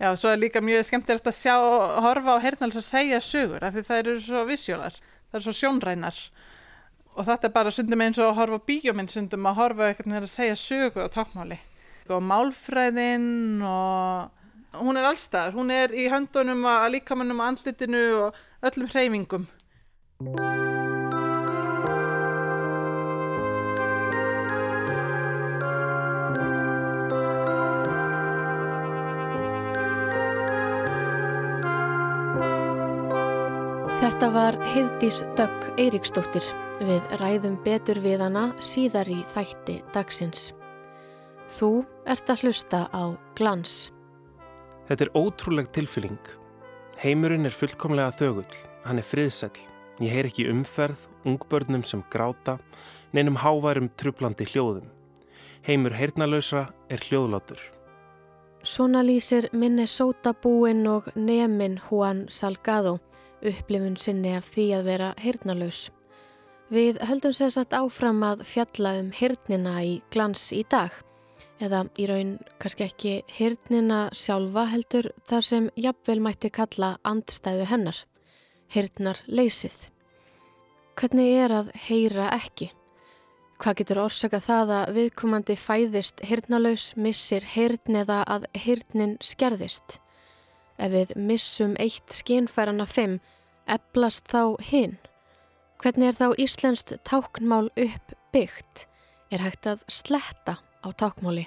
Já, svo er líka mjög skemmtilegt að sjá horfa á heyrnalus að segja sögur af því það eru svo visjólar, það eru svo sjónrænar. Og þetta er bara sundum eins og að horfa bíóminn sundum að horfa eitthvað með að segja sögu á tákmáli og málfræðinn og hún er allstað, hún er í höndunum að líkamannum, andlitinu og öllum hreyfingum. Þetta var Heiðdís Dögg Eiríksdóttir við ræðum betur við hana síðar í þætti dagsins. Þú ert að hlusta á glans. Þetta er ótrúleg tilfylling. Heimurinn er fullkomlega þögull, hann er friðsell. Ég heyr ekki umferð, ungbörnum sem gráta, neinum háværum trublandi hljóðum. Heimur heyrnalösa er hljóðlátur. Svona lýsir Minnesota búinn og nemin Juan Salgado upplifun sinni af því að vera heyrnalös. Við höldum sérsagt áfram að fjalla um heyrnina í glans í dag eða í raun kannski ekki heyrnina sjálfa heldur þar sem jafnvel mætti kalla andstæðu hennar, heyrnar leysið. Hvernig er að heyra ekki? Hvað getur orsaka það að viðkomandi fæðist heyrnalaus, missir heyrn eða að heyrnin skerðist? Ef við missum eitt skinnfærana fimm, eblast þá hinn? Hvernig er þá Íslenskt táknmál uppbyggt? Er hægt að sletta á tákmáli?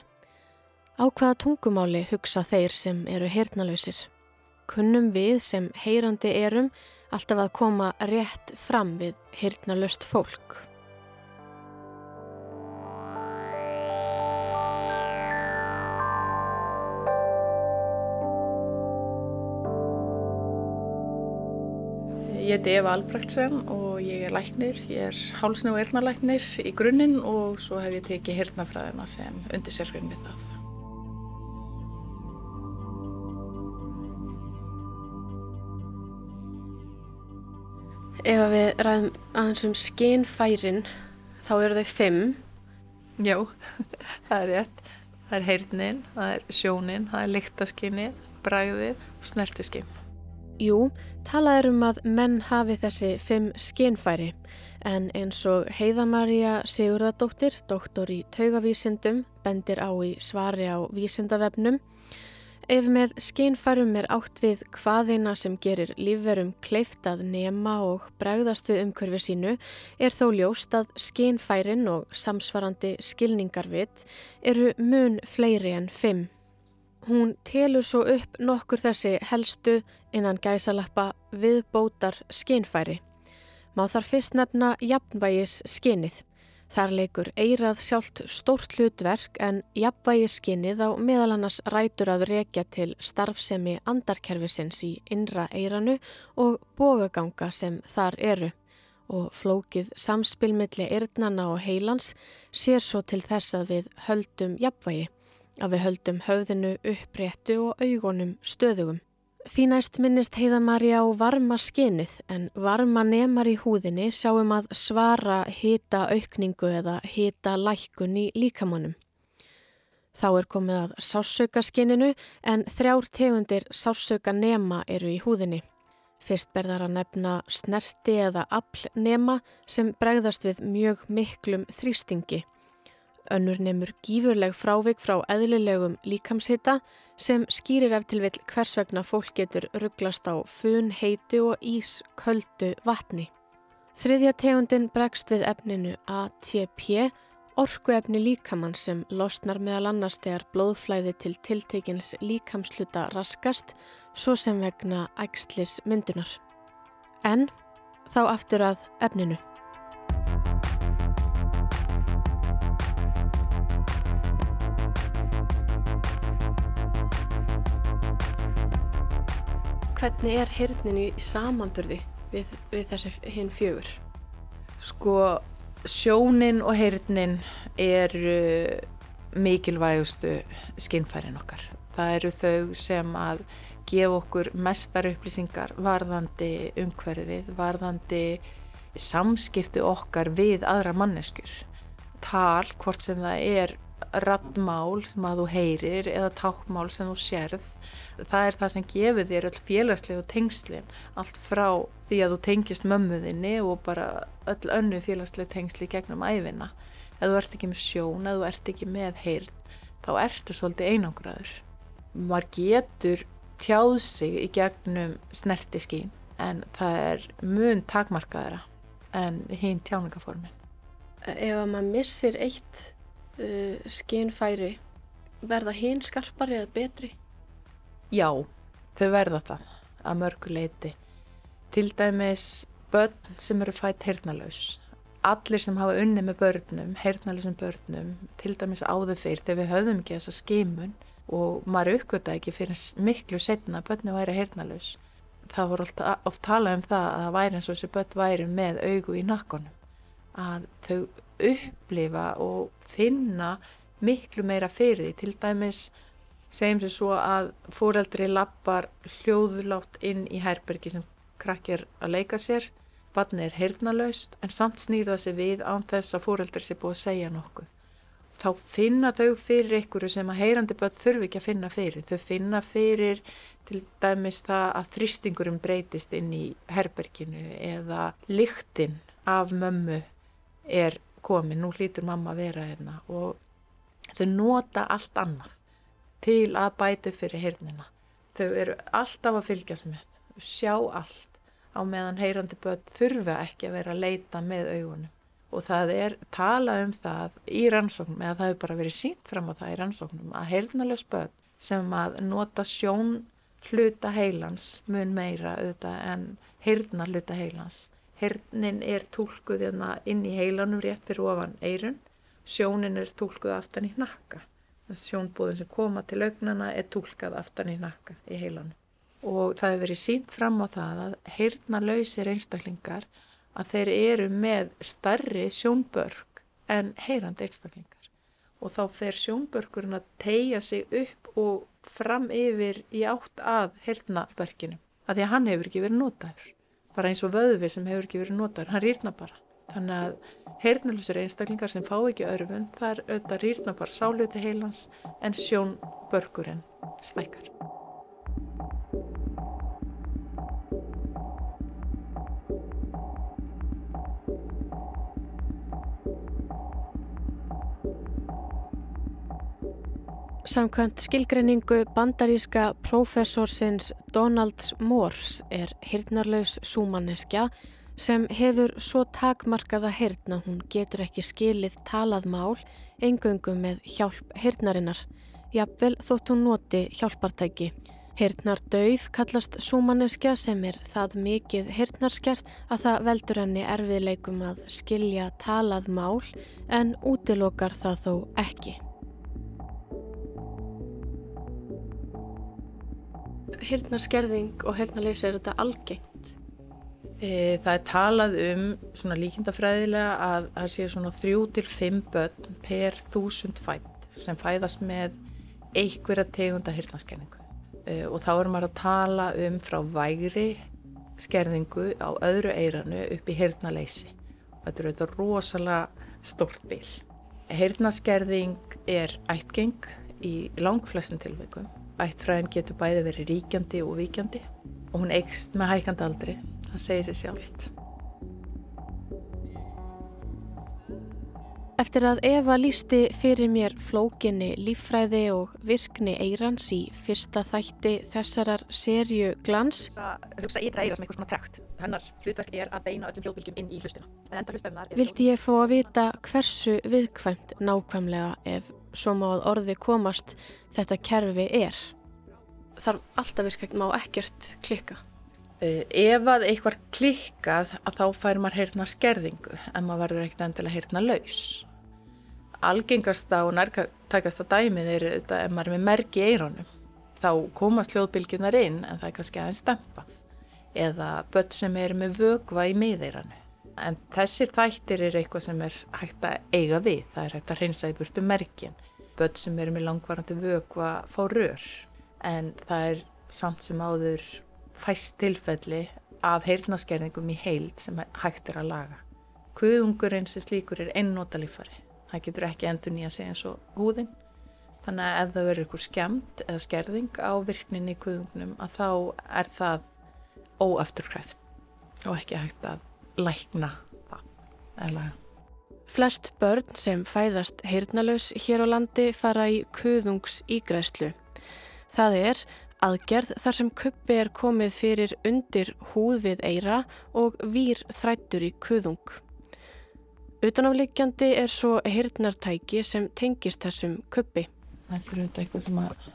Á hvaða tungumáli hugsa þeir sem eru heyrnalausir? Kunnum við sem heyrandi erum alltaf að koma rétt fram við heyrnalaust fólk? Ég heiti Eva Albrechtsen og ég er læknir, ég er hálsni og eirnalæknir í grunninn og svo hef ég tekið hirtnafræðina sem undir sérgrunn við það. Ef við ræðum aðeins um skinnfærin þá eru þau fimm. Já, það er rétt. Það er heyrnin, það er sjónin, það er lyktaskinnið, bræðið og snertiskinn. Jú, talað er um að menn hafi þessi fimm skinnfæri en eins og Heiðamaria Sigurðardóttir, doktor í taugavísindum, bendir á í svari á vísindavefnum Ef með skinnfærum er átt við hvaðina sem gerir lífverum kleift að nema og bregðast við umhverfi sínu er þó ljóst að skinnfærin og samsvarandi skilningarvit eru mun fleiri en fimm. Hún telur svo upp nokkur þessi helstu innan gæsalappa viðbótar skinnfæri. Má þar fyrst nefna jafnvægis skinnið. Þar leikur eirað sjálft stórt hlutverk en jafnvægi skinnið á meðal annars rætur að rekja til starfsemi andarkerfisins í innra eiranu og bógaganga sem þar eru og flókið samspilmiðli eirnana og heilans sér svo til þess að við höldum jafnvægi, að við höldum höfðinu uppréttu og augunum stöðugum. Því næst minnist heiðamari á varma skinnið en varma nemar í húðinni sjáum að svara hita aukningu eða hita lækkun í líkamannum. Þá er komið að sársauka skinninu en þrjár tegundir sársauka nema eru í húðinni. Fyrst berðar að nefna snerti eða afl nema sem bregðast við mjög miklum þrýstingi. Önnur nefnur gífurleg frávik frá eðlilegum líkamshita sem skýrir ef til vill hvers vegna fólk getur rugglast á fun, heitu og ís köldu vatni. Þriðja tegundin bregst við efninu ATP, orkuefni líkamann sem losnar meðal annars þegar blóðflæði til tiltekins líkamsluta raskast, svo sem vegna ægslis myndunar. En þá aftur að efninu. Hvernig er heyrnin í samanburði við, við þessi hinn fjögur? Sko, sjónin og heyrnin eru mikilvægustu skinnfærin okkar. Það eru þau sem að gefa okkur mestar upplýsingar varðandi umhverfið, varðandi samskipti okkar við aðra manneskur. Tal, hvort sem það er rattmál sem að þú heyrir eða tákmál sem þú sérð það er það sem gefur þér öll félagslegu tengslin. Allt frá því að þú tengist mömmuðinni og bara öll önnu félagslegu tengsli gegnum æfina ef þú ert ekki með sjón, ef þú ert ekki með heyrn þá ertu svolítið einangraður. Maður getur tjáð sig í gegnum snertiskín en það er mun takmarkaðara en hinn tjáningaformin Ef að maður missir eitt uh, skinnfæri verða hinn skarpari eða betri? Já, þau verða það að mörgu leiti. Til dæmis börn sem eru fætt heyrnalaus. Allir sem hafa unni með börnum, heyrnalausum börnum, til dæmis áður fyrr þegar við höfðum ekki þessa skimun og maður uppgötta ekki fyrir miklu setna að börnum væri heyrnalaus. Það voru oft talað um það að það væri eins og þessi börn væri með augu í nakkonum. Að þau upplifa og finna miklu meira fyrir því. Til dæmis segjum sér svo að fóreldri lappar hljóðulátt inn í herbergi sem krakkir að leika sér. Barni er heyrnalaust en samt snýða sig við án þess að fóreldri sé búið að segja nokkuð. Þá finna þau fyrir ykkur sem að heyrandi börn þurfi ekki að finna fyrir. Þau finna fyrir til dæmis það að þrýstingurum breytist inn í herberginu eða lyktin af mömmu er komin, nú hlýtur mamma að vera hérna og þau nota allt annað til að bætu fyrir heyrnina. Þau eru alltaf að fylgjast með, sjá allt á meðan heyrandi börn þurfa ekki að vera að leita með augunum. Og það er talað um það í rannsóknum, eða það hefur bara verið sínt fram á það í rannsóknum, að heyrnalös börn sem að nota sjón hluta heilans mun meira auðvitað en heyrna hluta heilans. Heyrnin er tólkuð hérna inn í heilanum rétt fyrir ofan eirun, sjónin er tólkuð aftan í nakka sjónbúðin sem koma til augnana er tólkað aftan í nakka í heilanum. Og það hefur verið sínt fram á það að heyrna lausir einstaklingar að þeir eru með starri sjónbörg en heyrandi einstaklingar. Og þá fer sjónbörgurinn að tegja sig upp og fram yfir í átt að heyrnabörginu. Að því að hann hefur ekki verið notaður. Bara eins og vöðvi sem hefur ekki verið notaður. Hann rýrna bara. Þannig að heyrnulusir einstaklingar sem fá ekki örfun, það er auðvitað rýrna bara sáluti heilans en sjón börgurinn stækkar. Samkvæmt skilgreiningu bandaríska prófessorsins Donalds Moores er hirnarlaus súmanneskja sem hefur svo takmarkaða heyrna hún getur ekki skilið talað mál engöngu með hjálp heyrnarinnar, jafnvel þótt hún noti hjálpartæki. Heyrnar döif kallast súmanneskja sem er það mikið heyrnarskert að það veldur henni erfiðleikum að skilja talað mál en útilokar það þó ekki. Heyrnarskerðing og heyrnarleysi er þetta algengt? E, það er talað um svona líkindafræðilega að það sé svona þrjú til fimm börn per þúsund fætt sem fæðast með einhverja tegunda hirtnarskerningu e, og þá er maður að tala um frá vægri skerningu á öðru eiranu upp í hirtnaleysi og þetta er auðvitað rosalega stórt bil. Hirtnaskerðing er ættgeng í langflestum tilveikum. Ættfræðin getur bæði verið ríkjandi og víkjandi og hún eikst með hækandi aldri það segir sér sjálft. Eftir að Eva lísti fyrir mér flókinni líffræði og virkni eirans í fyrsta þætti þessarar serju glans Hugsa ytra eira sem eitthvað svona trekt. Hennar hlutverk er að beina öllum hljóðbylgjum inn í hlustina. Vildi ég fá að vita hversu viðkvæmt nákvæmlega ef svo má að orði komast þetta kerfi er. Þarf alltaf virkægt má ekkert klikka. Uh, ef að eitthvað klikkað að þá fær maður heyrna skerðingu en maður verður ekkert endilega heyrna laus. Algengasta og nærtakasta dæmið er þetta ef maður er með merk í eironum. Þá komast hljóðbylgjunar inn en það er kannski aðeins stempað. Eða börn sem er með vögva í miðeiranu. En þessir þættir er eitthvað sem er hægt að eiga við. Það er hægt að hreinsa í burtu merkin. Börn sem er með langvarandi vögva fá rör. En það er samt sem áður fæst tilfelli af heyrnaskerðingum í heild sem hægt er að laga. Kuðungurinn sem slíkur er einnóta lífari Það getur ekki endur nýja sig eins og húðin. Þannig að ef það verður ykkur skemmt eða skerðing á virkninni í kuðungnum að þá er það óafturkræft og ekki hægt að lækna það. Eða... Flest börn sem fæðast heyrnalös hér á landi fara í kuðungs ígræslu. Það er aðgerð þar sem kuppi er komið fyrir undir húð við eira og výr þrættur í kuðung. Utanaflikjandi er svo heyrnartæki sem tengist þessum kuppi. Þetta er auðvitað eitthvað sem að,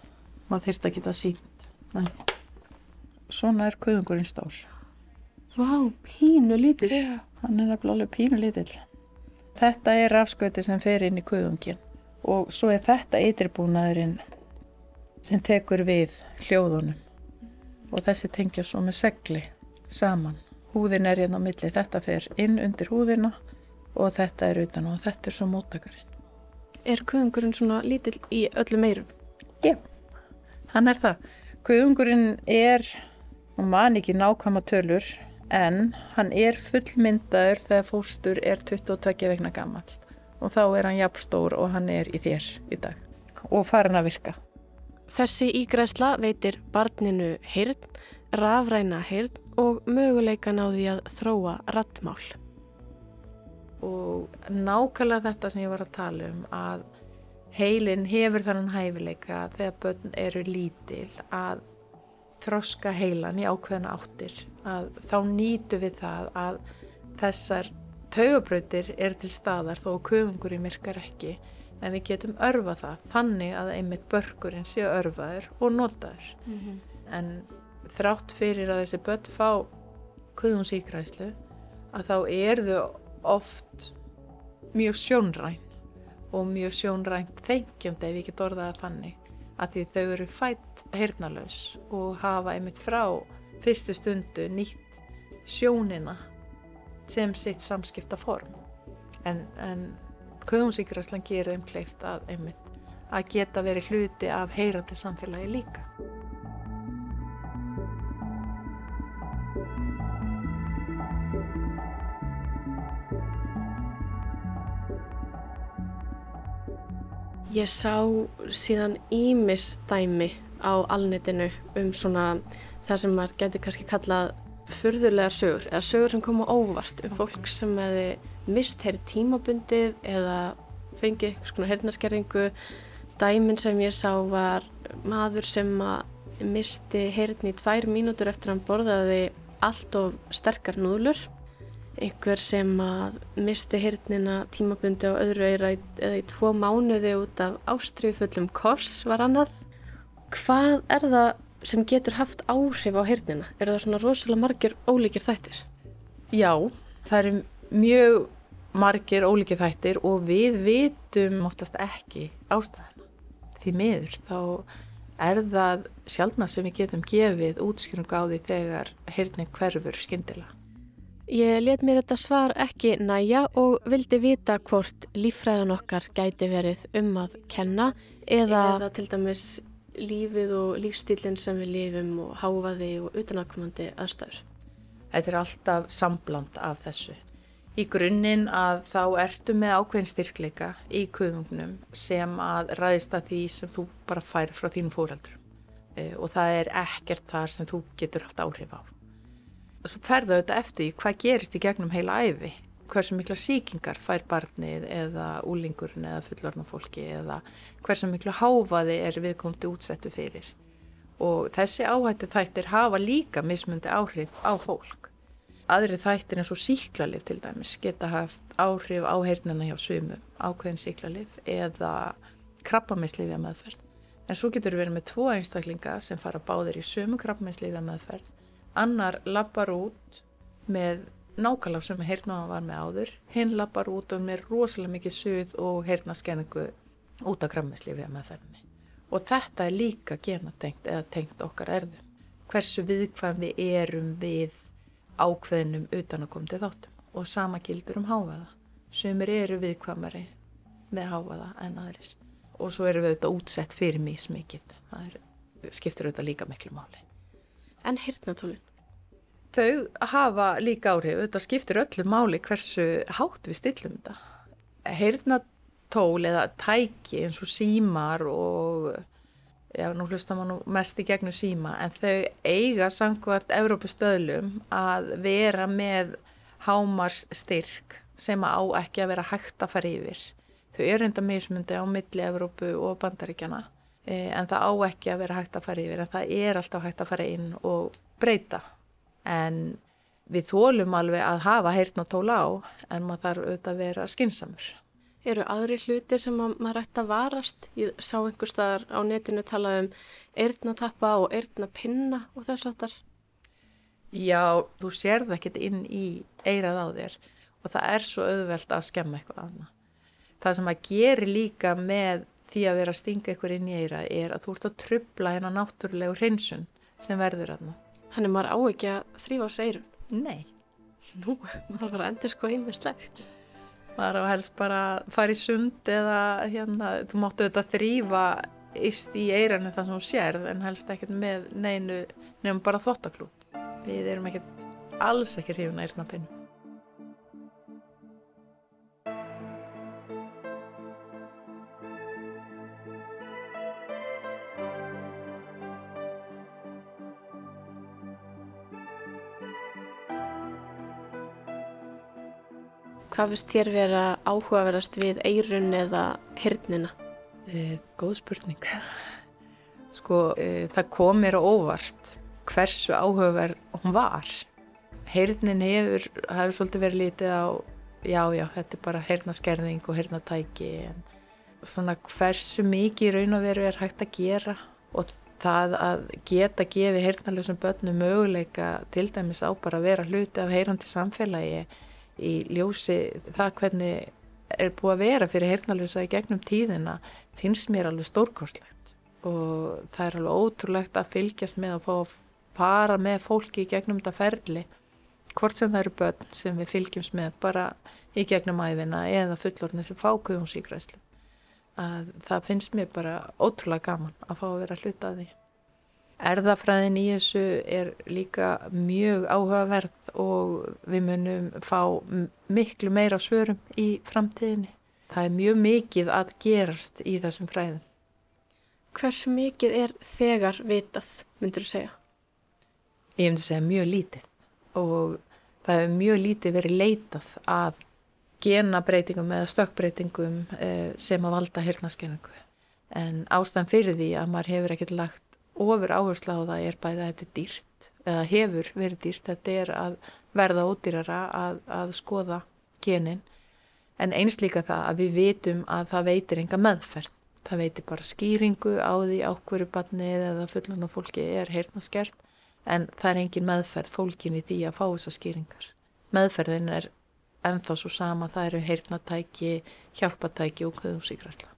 maður þurft að geta sínt. Nei. Svona er kuðungurinn stór. Vá, pínu lítill. Já, hann er nefnilega alveg pínu lítill. Þetta er rafskauti sem fer inn í kuðungin og svo er þetta ytirbúnaðurinn sem tekur við hljóðunum og þessi tengja svo með segli saman. Húðin er hérna á milli, þetta fer inn undir húðina og þetta er utan og þetta er svo móttakarinn. Er kuðungurinn svona lítill í öllum eirum? Já, hann er það. Kuðungurinn er, og man ekki nákvæma tölur, en hann er fullmyndaður þegar fóstur er 22 vegna gammal og þá er hann jafnstór og hann er í þér í dag og farin að virka. Þessi ígræsla veitir barninu heyrn, rafræna heyrn og möguleikan á því að þróa rattmál. Og nákvæmlega þetta sem ég var að tala um að heilin hefur þannan hæfileika þegar börn eru lítil að þroska heilan í ákveðna áttir að þá nýtu við það að þessar taugabrautir eru til staðar þó að köfungur í myrkar ekki en við getum örfa það þannig að einmitt börkurinn séu örfaður og notaður mm -hmm. en þrátt fyrir að þessi börn fá köfunsíkræslu að þá er þau oft mjög sjónræn og mjög sjónrænt þengjandi ef ég get orðaða þannig að því þau eru fætt heyrnalös og hafa einmitt frá fyrstu stundu nýtt sjónina sem sitt samskipta form. En, en köðunsíkraslan gerir þeim kleift að einmitt að geta verið hluti af heyrandi samfélagi líka Ég sá síðan ímis dæmi á alnetinu um svona það sem maður getur kannski kallað furðulegar sögur eða sögur sem koma óvart um fólk sem hefði mist heyri tímabundið eða fengið einhvers konar heyrnarskerðingu. Dæmin sem ég sá var maður sem misti heyrni í tvær mínútur eftir að hann borðaði allt of sterkar núðlur einhver sem að misti hirtnina tímabundi á öðru eira eða í tvo mánuði út af ástriðfullum kors var annað. Hvað er það sem getur haft áhrif á hirtnina? Er það svona rosalega margir ólíkir þættir? Já, það eru mjög margir ólíkir þættir og við vitum oftast ekki ástæðana. Því miður þá er það sjálfna sem við getum gefið útskjörnum gáði þegar hirtnin hverfur skindilega. Ég let mér þetta svar ekki næja og vildi vita hvort lífræðan okkar gæti verið um að kenna eða, eða til dæmis lífið og lífstílinn sem við lifum og háfaði og utanakomandi aðstæður. Þetta er alltaf sambland af þessu. Í grunninn að þá ertu með ákveðin styrkleika í kuðungnum sem að ræðist að því sem þú bara fær frá þínum fóraldur e, og það er ekkert þar sem þú getur haft áhrif á ferða þetta eftir hvað gerist í gegnum heila æfi hversu mikla síkingar fær barnið eða úlingurinn eða fullorna fólki eða hversu miklu háfaði er viðkomandi útsettu fyrir. Og þessi áhættu þættir hafa líka mismundi áhrif á fólk. Aðri þættir eins og síklarlif til dæmis geta haft áhrif á heyrnina hjá sumum ákveðin síklarlif eða krabbameinslifja meðferð en svo getur við verið með tvo einstaklinga sem fara báðir í sumu krabbameinslifja meðferð annar lappar út með nákvæmlega sem heyrnáðan var með áður. Hinn lappar út og með rosalega mikið suð og heyrnaskenningu út af krammislífi að meðferðinni og þetta er líka genatengt eða tengt okkar erðum hversu viðkvæm við erum við ákveðinum utan að koma til þáttum. Og sama gildur um háfaða sumir eru viðkvæmari með háfaða en aðrir. Og svo eru við auðvitað útsett fyrir mjög smikið það er, skiptir auðvitað líka miklu máli En hirtnatólun? Þau hafa líka áhrif, þetta skiptir öllu máli hversu hátt við stillum þetta. Hirtnat tól eða tæki eins og símar og já, nú hlustar maður mest í gegnum síma en þau eiga samkvæmt Evrópustöðlum að vera með hámars styrk sem á ekki að vera hægt að fara yfir. Þau eru enda mismundi á milli Evrópu og bandaríkjana en það á ekki að vera hægt að fara yfir en það er alltaf hægt að fara inn og breyta en við þólum alveg að hafa heyrna tóla á en maður þarf auðvitað að vera skinsamur. Eru aðri hlutir sem maður ætti að varast? Ég sá einhver staðar á netinu tala um eirnatappa og eirnapinna og þess aftar. Já, þú sér það ekki inn í eirað á þér og það er svo auðvelt að skemma eitthvað annað. Það sem að gera líka með því að vera að stinga eitthvað inn í eira er að þú ert að trubla hérna náttúrulegu hreinsun sem verður aðna. Þannig maður á ekki að þrýfa á seirum? Nei. Nú, maður var að endur sko einmislegt maður á helst bara fara í sund eða hérna, þú máttu auðvitað þrýfa íst í eiranu það sem þú sérð en helst ekkert með neinu nefnum bara þottaklút við erum ekkert alls ekki hrifuna eirnapinu Hvað finnst þér vera áhugaverðast við eirun eða hirnina? E, góð spurning. Sko, e, það kom mér á óvart hversu áhugaverð hún var. Heyrnin hefur, hefur svolítið verið lítið á, já, já, þetta er bara heyrnaskerðing og heyrnatæki. Svona hversu mikið raun og veru er hægt að gera og það að geta gefið heyrnalösum börnum möguleika til dæmis á bara að vera hluti af heyrandi samfélagi í ljósi það hvernig er búið að vera fyrir heyrnalösa í gegnum tíðina finnst mér alveg stórkostlegt. Og það er alveg ótrúlegt að fylgjast með að fá að fara með fólki í gegnum þetta ferli. Hvort sem það eru börn sem við fylgjumst með bara í gegnum æfina eða fullorðin sem fákuðum síkvæslu að það finnst mér bara ótrúlega gaman að fá að vera hluta að því Erðafræðin í þessu er líka mjög áhugaverð og við munum fá miklu meira svörum í framtíðinni. Það er mjög mikið að gerast í þessum fræðum. Hversu mikið er þegar vitað, myndur þú segja? Ég myndi segja mjög lítið og það er mjög lítið verið leitað að genabreitingum eða stökkbreitingum eh, sem að valda hirnaskenningu. En ástæðan fyrir því að maður hefur ekkert lagt ofur áherslu á það er bæða að þetta er dýrt eða hefur verið dýrt, þetta er að verða ódýrara að, að skoða genin en eins líka það að við vitum að það veitir enga meðferð, það veitir bara skýringu á því ákveru barnið eða fullan og fólki er heyrnaskert en það er engin meðferð fólkin í því að fá þessa skýringar. Meðferðin er enþá svo sama, það eru heyrnatæki, hjálpatæki og köðumsíkrasla.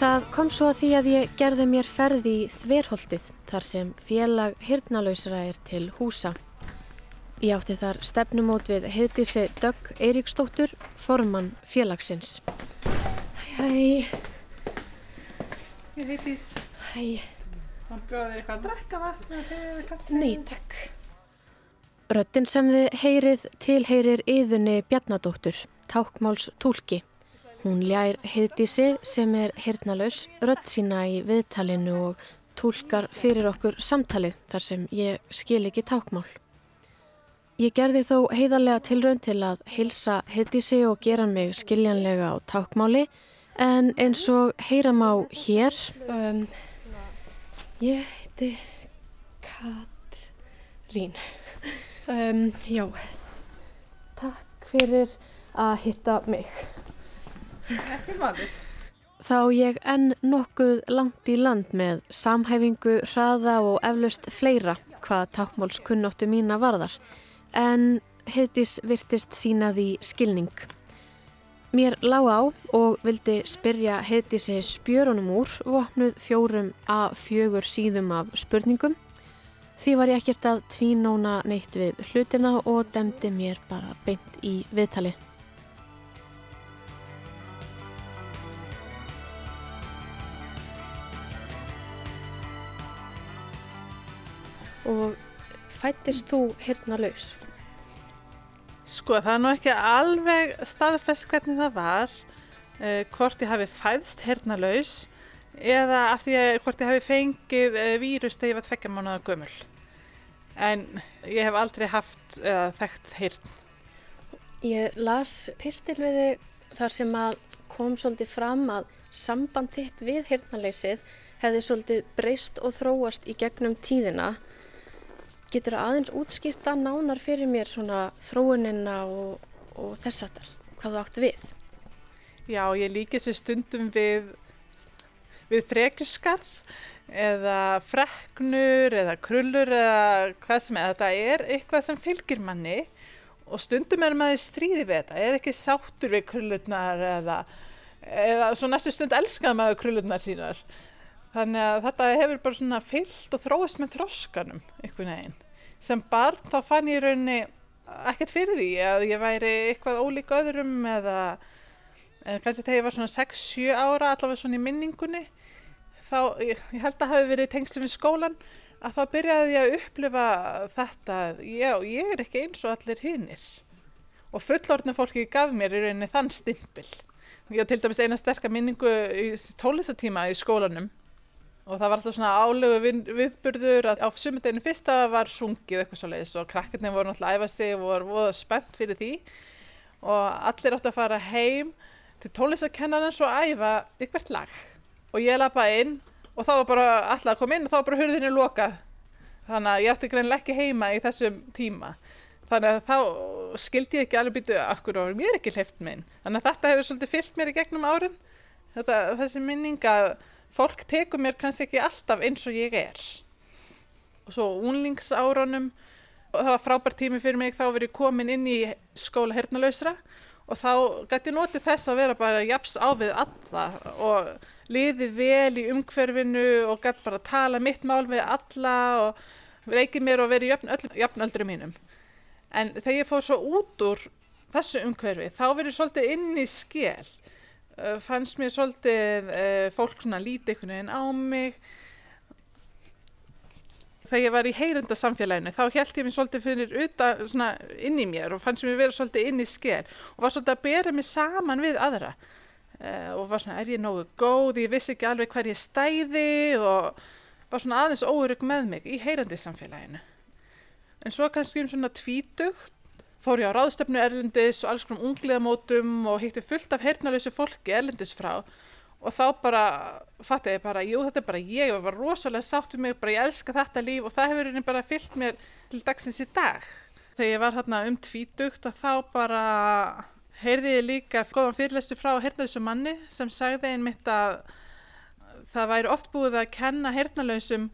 Það kom svo að því að ég gerði mér ferði í þverholtið þar sem félag hirnalausra er til húsa. Ég átti þar stefnumót við heitirse Dögg Eiríksdóttur, formann félagsins. Hæ, hæ. Ég heitís. Hæ. Hann bjóði eitthvað að drekka vatn. Nei, takk. Röttin sem þið heyrið tilheyrir yðunni Bjarnadóttur, tákmáls tólki. Hún ljær heiðdísi sem er hirtnalaus rött sína í viðtalinu og tólkar fyrir okkur samtalið þar sem ég skil ekki tákmál. Ég gerði þó heiðarlega tilraun til að heilsa heiðdísi og gera mig skiljanlega á tákmáli en eins og heyram á hér. Um, ég heiti Katrín. Um, já, takk fyrir að hitta mig. Ekki maður. Þá ég enn nokkuð langt í land með samhæfingu, hraða og eflaust fleira hvað tákmálskunnóttu mína varðar en heitis virtist sínað í skilning. Mér lág á og vildi spyrja heiti sig spjörunum úr vopnuð fjórum að fjögur síðum af spurningum. Því var ég ekkert að tvínóna neitt við hlutina og demdi mér bara beint í viðtali. Og fættist þú hérna laus? Sko það er nú ekki alveg staðfest hvernig það var, uh, hvort ég hafi fæðst hernalaus eða af því að hvort ég hafi fengið uh, vírus þegar ég var tveggja mánuða gömul. En ég hef aldrei haft uh, þekkt hirn. Ég las pistil við þig þar sem að kom svolítið fram að samband þitt við hirnaleysið hefði svolítið breyst og þróast í gegnum tíðina Getur það aðeins útskýrt það nánar fyrir mér svona þróunina og, og þess aftar? Hvað þú áttu við? Já, ég líki þessu stundum við, við frekjuskarð eða freknur eða krullur eða hvað sem er. Þetta er eitthvað sem fylgir manni og stundum er maður stríði við þetta. Er ekki sáttur við krullurnar eða, eða svo næstu stund elskað maður krullurnar sínar. Þannig að þetta hefur bara svona fyllt og þróist með þróskanum einhvern veginn. Sem barn þá fann ég raunni ekkert fyrir því að ég væri eitthvað ólík öðrum eða, eða kannski þegar ég var svona 6-7 ára allavega svona í minningunni þá ég, ég held að hafi verið tengslu við skólan að þá byrjaði ég að upplifa þetta já ég er ekki eins og allir hinnir og fullorðinu fólki gaf mér í rauninni þann stimpil. Ég á til dæmis eina sterkar minningu í tónlistatíma í skólanum og það var alltaf svona álegu viðburður að á sumundeginu fyrsta var sungið eitthvað svo leiðis og krakkarnir voru náttúrulega að æfa sig og voru voða spennt fyrir því. Og allir átti að fara heim til tónlistakennarins og æfa ykkvert lag. Og ég lappaði inn og þá var bara alltaf að koma inn og þá var bara hurðinni lokað. Þannig að ég átti greinlega ekki heima í þessum tíma. Þannig að þá skildi ég ekki alveg býtu akkur og mér er ekki hleyft minn þannig að þetta hefur svolítið fyllt mér í gegnum árin. Þetta, þessi minning að fólk tekur mér kannski ekki alltaf eins og ég er. Og svo unlingsárunum og það var frábært tími fyrir mig þá verið komin inn í skóla hernalausra og þá gæti notið þess að vera bara japs á við alla og liði vel í umhverfinu og gæti bara tala mitt mál við alla og reykið mér og verið jöfn öllum mínum. En þegar ég fóð svo út úr þessu umhverfi þá verið svolítið inn í skell fannst mér svolítið uh, fólk svona lítið einhvern veginn á mig. Þegar ég var í heyrenda samfélaginu þá held ég mér svolítið fyrir utan, svona, inn í mér og fannst mér vera svolítið inn í sker og var svolítið að bera mig saman við aðra. Uh, og var svona er ég nógu góð, ég vissi ekki alveg hver ég stæði og var svona aðeins óurug með mig í heyrandi samfélaginu en svo kannski um svona tvítugt fór ég á ráðstöfnu erlendis og alls konar ungliðamótum og hitti fullt af hernalösu fólki erlendis frá og þá bara fatti ég bara, jú þetta er bara ég og var rosalega sátt um mig, bara ég elska þetta líf og það hefur bara fyllt mér til dagsins í dag. Þegar ég var þarna um tvítugt að þá bara heyrði ég líka góðan fyrirlestu frá hernalösu manni sem sagði einmitt að það væri oft búið að kenna hernalösum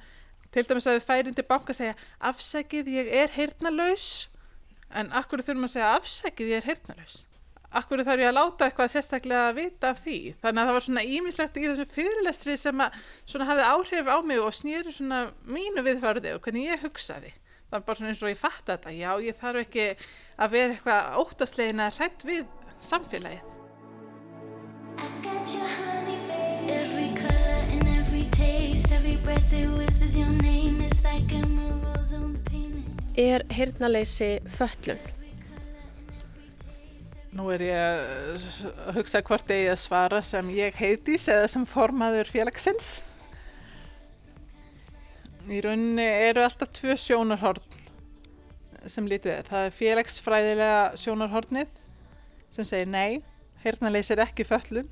til dæmis að þið færið til banka að segja afsækið ég er hernalös en akkur þurfum að segja afsækið ég er heyrnalaus akkur þarf ég að láta eitthvað sérstaklega að vita af því? Þannig að það var svona ímislegt í þessu fyrirlestri sem að svona hafði áhrif á mig og snýri svona mínu viðfærði og hvernig ég hugsaði. Það var bara svona eins og ég fatt þetta. Já ég þarf ekki að vera eitthvað óttaslegin að hrætt við samfélagið. Every color and every taste. Every breath it whispers your name. It's like rose on the er heyrnaleysi föllun? Nú er ég að hugsa hvort ég að svara sem ég heitis eða sem formaður félagsins. Í rauninni eru alltaf tvö sjónarhorn sem lítið er. Það er félagsfræðilega sjónarhornið sem segir nei, heyrnaleysi er ekki föllun.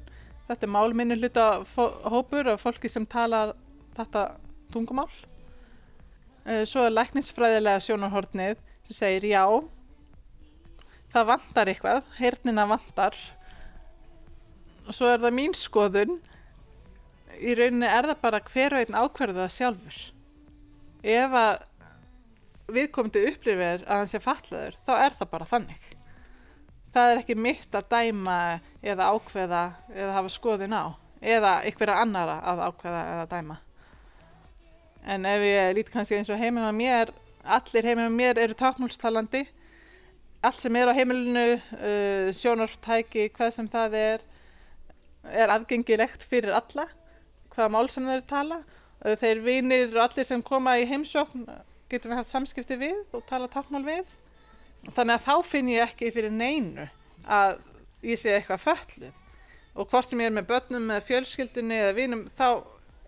Þetta er málminni hluta hópur af fólki sem talar þetta tungumál. Eh, svo er lækningsfræðilega sjónarhortnið sem segir já, það vantar eitthvað, heyrnina vantar. Og svo er það mín skoðun, í rauninni er það bara hver og einn ákverðu það sjálfur. Ef að viðkomandi upplifir að hann sé fallaður, þá er það bara þannig. það er ekki mitt að dæma eða ákveða eða hafa skoðun á eða ykkur annara að ákveða eða dæma en ef ég lít kannski eins og heimum að mér allir heimum að mér eru tákmálstalandi allt sem er á heimilinu uh, sjónartæki, hvað sem það er er aðgengilegt fyrir alla hvaða mál sem þeir tala. Uh, þeir vinir og allir sem koma í heimsókn getum við haft samskipti við og tala tákmál við. Þannig að þá finn ég ekki fyrir neinu að ég sé eitthvað fölluð og hvort sem ég er með börnum með fjölskyldunni eða vinum þá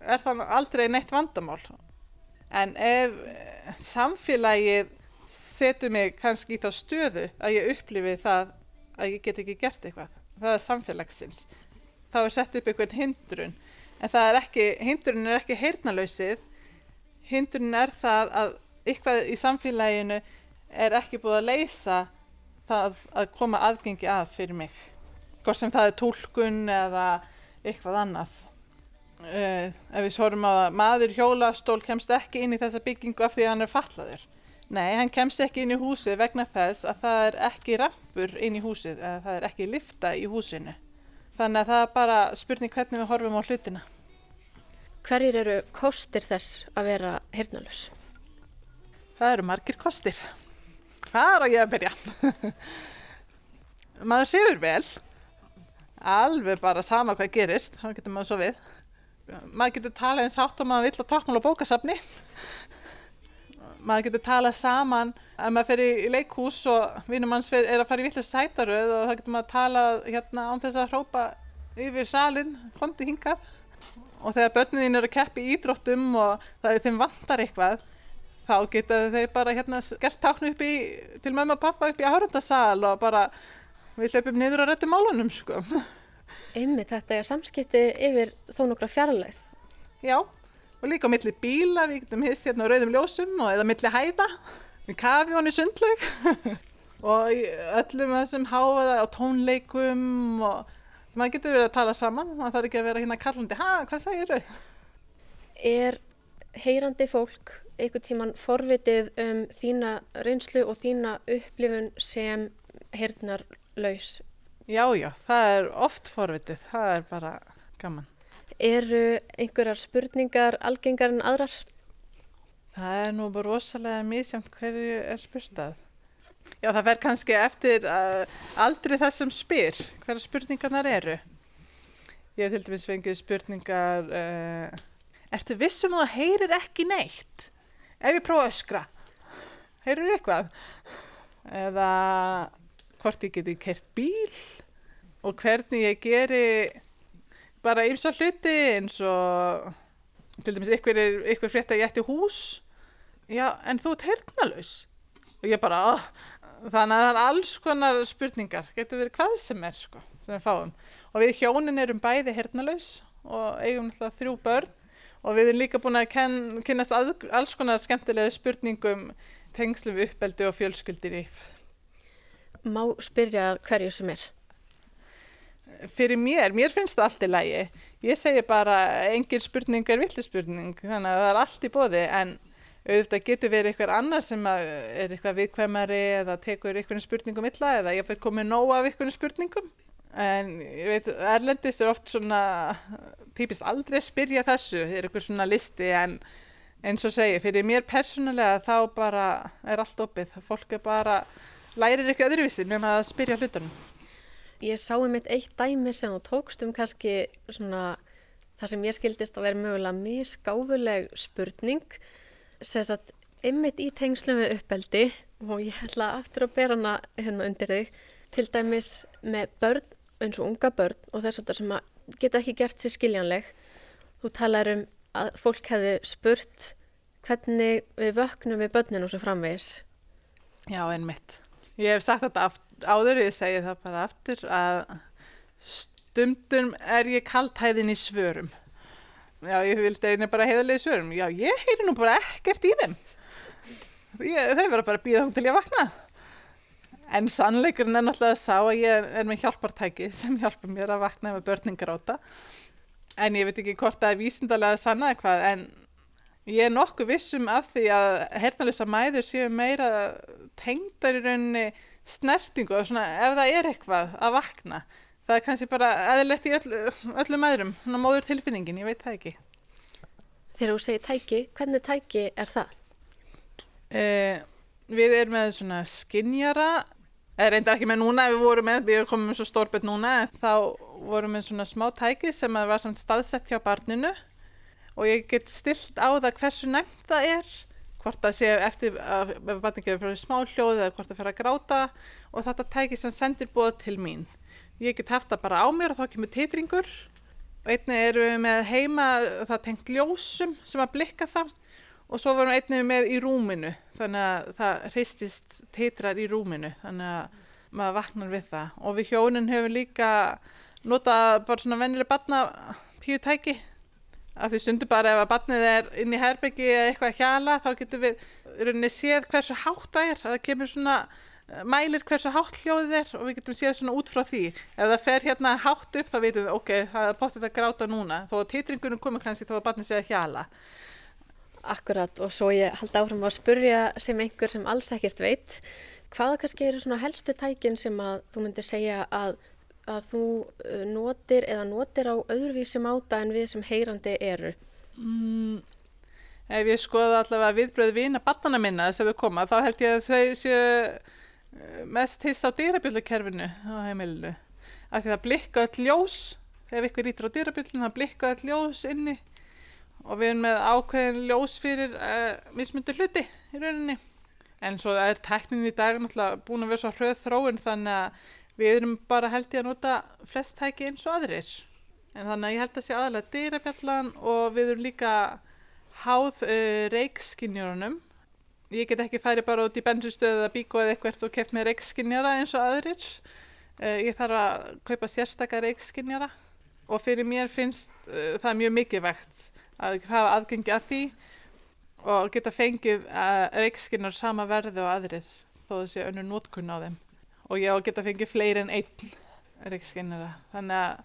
er það aldrei neitt vandamál en ef samfélagið setur mig kannski í þá stöðu að ég upplifi það að ég get ekki gert eitthvað. Það er samfélagsins. Þá er sett upp einhvern hindrun. En það er ekki, hindrun er ekki heyrnalausið hindrun er það að eitthvað í samfélaginu er ekki búið að leysa það að koma aðgengi að fyrir mig. Hvort sem það er tólkun eða eitthvað annað uh, ef við svorum að maður hjólastól kemst ekki inn í þessa byggingu af því að hann er fallaður nei, hann kemst ekki inn í húsið vegna þess að það er ekki rampur inn í húsið eða það er ekki lifta í húsinu. Þannig að það er bara spurning hvernig við horfum á hlutina. Hverjir eru kostir þess að vera hirnalus? Það eru margir kostir. Hvað er að ég að byrja? maður séur vel. Alveg bara sama hvað gerist þá getur maður svo við maður getur talað eins hátt og maður vill tákmál og bókasafni. Maður getur talað saman. Ef maður fer í leikhús og vinnum manns er að fara í vittlega sætaröð og þá getur maður talað hérna án þess að hrópa yfir salin, kondi hingað. Og þegar börnin eru að keppi í ídróttum og það er þeim vantar eitthvað þá getur þau bara hérna gert táknu upp í, til mamma og pappa upp í áhörundasal og bara við hlöpum niður og rættum málunum sko Einmitt, þetta er samskipti yfir þó nokkra fjarlæð. Já, og líka á milli bíla, við getum hist hérna á rauðum ljósum og eða milli hæða, við kafi honni sundlaug og öllum þessum háaða á tónleikum og maður getur verið að tala saman, maður þarf ekki að vera hérna kallandi, ha, hvað segir þau? Er heyrandi fólk einhvern tíman forvitið um þína reynslu og þína upplifun sem heyrnarlaus Já, já, það er oft forvitið, það er bara gaman. Eru einhverjar spurningar algengar en aðrar? Það er nú bara rosalega mísjönd hverju er spurtað. Já, það fer kannski eftir uh, aldrei þessum spyr, hverja spurningarnar eru. Ég til dæmis fengið spurningar, uh, ertu vissum að það heyrir ekki neitt? Ef ég prófa að öskra, heyrir eitthvað? Eða hvort ég geti kert bíl og hvernig ég geri bara ymsa hluti eins og til dæmis ykkur er ykkur frétt að ég ætti hús. Já en þú ert hernalus og ég bara oh, þannig að það er alls konar spurningar. Getur verið hvað sem er sko sem við fáum. Og við hjónin erum bæði hernalus og eigum náttúrulega þrjú börn. Og við erum líka búin að ken, kynast að, alls konar skemmtilega spurningum tengslum við uppeldi og fjölskyldir í Má spyrja hverju sem er? Fyrir mér, mér finnst það allt í lægi. Ég segi bara engin spurning er villispurning, þannig að það er allt í bóði en auðvitað getur verið eitthvað annar sem er eitthvað viðkvæmari eða tekur eitthvað spurningum illa eða ég fyrir komið nóg af eitthvað spurningum. En ég veit, Erlendis er oft svona, típist aldrei spyrja þessu, er eitthvað svona listi en eins og segi, fyrir mér persónulega þá bara er allt opið, fólk er bara lærir ekki öðruvísi með að spyrja hlutunum. Ég sá um eitt dæmi sem þú tókst um kannski svona það sem ég skildist að vera mögulega misgáfuleg spurning sem sagt ymmit í tengslum við uppeldi og ég ætla aftur að bera hana hérna undir þig til dæmis með börn eins og unga börn og þess að sem að geta ekki gert sér skiljanleg þú talar um að fólk hefði spurt hvernig við vöknum við börninu og svo framvegis Já, einmitt. Ég hef sagt þetta áður, ég segi það bara aftur að stundum er ég kaltæðin í svörum. Já, ég vildi einnig bara heiðalegi svörum. Já, ég heyri nú bara ekkert í þeim. Ég, þau verður bara að býða þá til ég að vakna. En sannleikurinn er náttúrulega að sá að ég er með hjálpartæki sem hjálpa mér að vakna með börningaróta. En ég veit ekki hvort það er vísindarlega að sanna eitthvað, en Ég er nokkuð vissum af því að hernalösa mæður séu meira tengdar í rauninni snertingu og svona ef það er eitthvað að vakna. Það er kannski bara eðlilegt í öll, öllum mæðurum, svona móður tilfinningin, ég veit það ekki. Þegar þú segir tæki, hvernig tæki er það? Eh, við erum með svona skinjara, er reyndar ekki með núna, við vorum með, við komum með svo stórbett núna, þá vorum við svona smá tæki sem var samt staðsett hjá barninu og ég get stilt á það hversu nefnt það er hvort það sé eftir að gefur fyrir smá hljóð eða hvort það fyrir að gráta. Og þetta tæki sem sendir bóð til mín. Ég get haft það bara á mér og þá kemur titringur. Og einni eru við með heima það tengt ljósum sem að blikka það. Og svo vorum einni með í rúminu þannig að það hristist titrar í rúminu þannig að maður vaknar við það. Og við hjónin höfum líka notað bara svona vennileg barna píu tæki af því stundu bara ef að barnið er inn í herbyggi eða eitthvað að hjala þá getum við rauninni séð hversu hátt það er. Að það kemur svona eh, mælir hversu hátt hljóðið er og við getum séð svona út frá því. Ef það fer hérna hátt upp þá veitum við ok, það er bóttið að gráta núna. Þó að titringunum komur kannski þó að barnið sé að hjala. Akkurat og svo ég haldi áfram að spurja sem einhver sem alls ekkert veit hvaða kannski eru svona helstu tækin sem að þú myndir segja að að þú uh, notir eða notir á öðruvísi máta en við sem heyrandi eru? Mm, ef ég skoða allavega viðbröð vina barnana minna sem þau koma þá held ég að þau séu uh, mest hiss á dýrabjöldukerfinu á heimilinu. Af því það blikka öll ljós, ef ykkur rítur á dýrabjöldinu það blikka öll ljós inni og við erum með ákveðin ljós fyrir uh, mismundur hluti í rauninni. En svo er teknin í dag náttúrulega búin að vera svo hröð þróun þannig að við erum bara held ég að nota flest tæki eins og aðrir. En þannig að ég held að sé aðalega dýrabjallan og við erum líka háð uh, reikskinjörunum ég get ekki færi bara út í bensinstöðu eða bíko eða eitthvað og keft með reikskinjara eins og aðrir. Uh, ég þarf að kaupa sérstakka reikskinjara og fyrir mér finnst uh, það mjög mikilvægt að hafa aðgengi að því og geta fengið reikskinjar sama verði og aðrir þó þessi önnur nótkunn á þeim og ég á að geta fengið fleiri en einn reikskinnara þannig að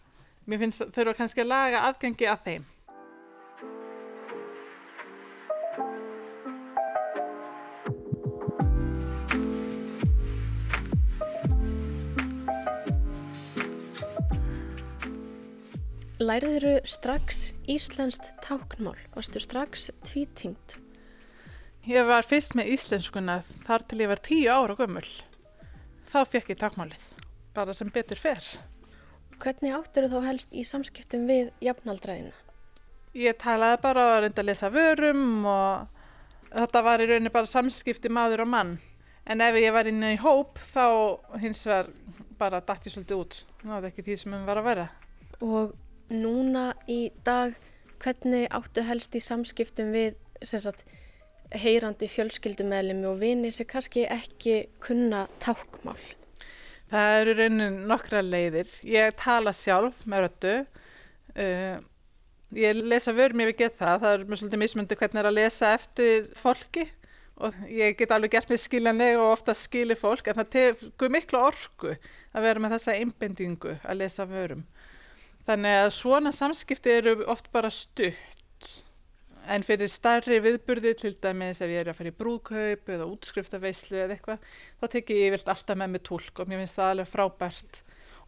mér finnst þurfa kannski að laga aðgengi að þeim Læriður strax íslenskt táknmál? Varstu strax tvítingt? Ég var fyrst með íslenskuna þar til ég var tíu ára gömul þá fekk ég takmálið, bara sem betur fer. Hvernig áttur þú þá helst í samskiptum við jafnaldræðina? Ég talaði bara að reynda að lesa vörum og þetta var í rauninni bara samskipti maður og mann. En ef ég var inn í hóp þá hins vegar bara dætt ég svolítið út. Það var ekki því sem við var að vera. Og núna í dag, hvernig áttu helst í samskiptum við sagt, heyrandi fjölskyldumæðlimi og vini sem kannski ekki kunna tákmál? Það eru raunin nokkra leiðir. Ég tala sjálf með röttu. Uh, ég lesa vörm ég get það. Það er mjög svolítið mismundi hvernig það er að lesa eftir fólki og ég get alveg gert mig skiljanlega og ofta skilir fólk en það tegur miklu orku að vera með þessa einbendingu að lesa vörum. Þannig að svona samskipti eru oft bara stutt en fyrir starri viðburði til dæmis ef ég er að fara í brúðkaup eða útskriftaveislu eða eitthvað þá tek ég yfirlt alltaf með mig tólk og mér finnst það alveg frábært.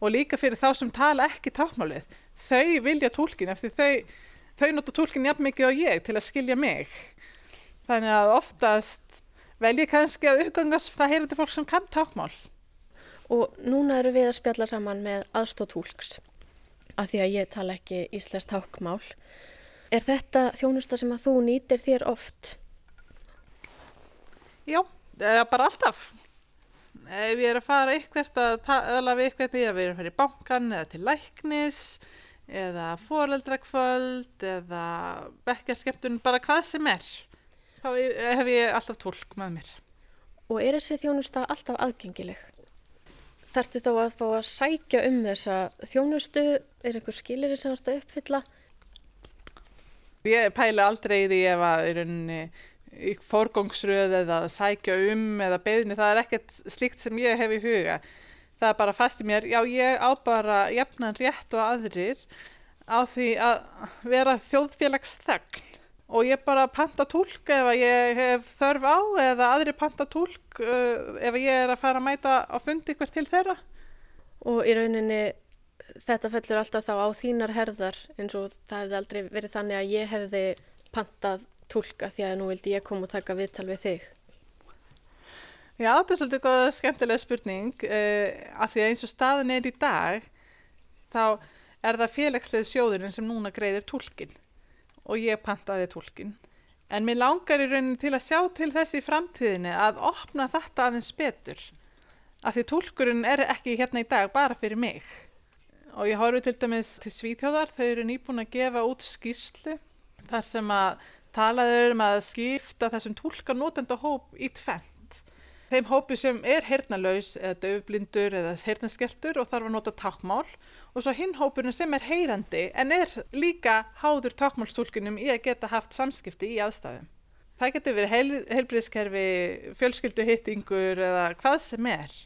Og líka fyrir þá sem tala ekki tákmálið þau vilja tólkin eftir þau þau nota tólkin jafn mikið og ég til að skilja mig. Þannig að oftast vel ég kannski að uppgangast það heyrandi fólk sem kann tákmál Og núna eru við að spjalla saman með aðstóttúlks af því að ég tala ekki íslensk tákmál Er þetta þjónusta sem að þú nýtir þér oft? Já, bara alltaf. Ef ég er að fara ykkvert að tala við ykkvert eða við erum í bankan eða til læknis eða foreldrakvöld eða bekkjarskeptun, bara hvað sem er. Þá hef ég alltaf tólk með mér. Og er þessi þjónusta alltaf aðgengileg? Þartu þá að fá að sækja um þessa þjónustu? Er einhver skilir ert að uppfylla? Ég pæla aldrei í því ef að rauninni í forgóngsröð eða sækja um eða beðni, það er ekkert slikt sem ég hef í huga. Það er bara fast í mér, já ég á bara jafnan rétt og aðrir á því að vera þjóðfélags þegn. og ég bara panta tólk ef ég hef þörf á eða aðri panta tólk uh, ef ég er að fara að mæta á fundi ykkur til þeirra. Og í rauninni þetta fellur alltaf þá á þínar herðar eins og það hefði aldrei verið þannig að ég hefði pantað tólka því að nú vildi ég koma og taka viðtal við þig. Já, þetta er svolítið goða skemmtilega spurning uh, af því að eins og staðin er í dag þá er það félagslega sjóðurinn sem núna greiðir tólkinn og ég pantaði tólkin. En mér langar í rauninni til að sjá til þessi framtíðinni að opna þetta aðeins betur. Af því tólkurinn er ekki hérna í dag bara fyrir mig. Og ég horfi til dæmis til Svíþjóðar, þau eru nýbúin að gefa út skýrslu þar sem að talaður um að skipta þessum tólkanótenda hóp í tvenn þeim hópi sem er hernalaus eða döfblindur eða hernaskertur og þarf að nota tákmál og svo hinn hópurinn sem er heyrandi en er líka háður tákmálstúlkunum í að geta haft samskipti í aðstæðum. Það getur verið heil, heilbriðskerfi, fjölskylduhittingur eða hvað sem er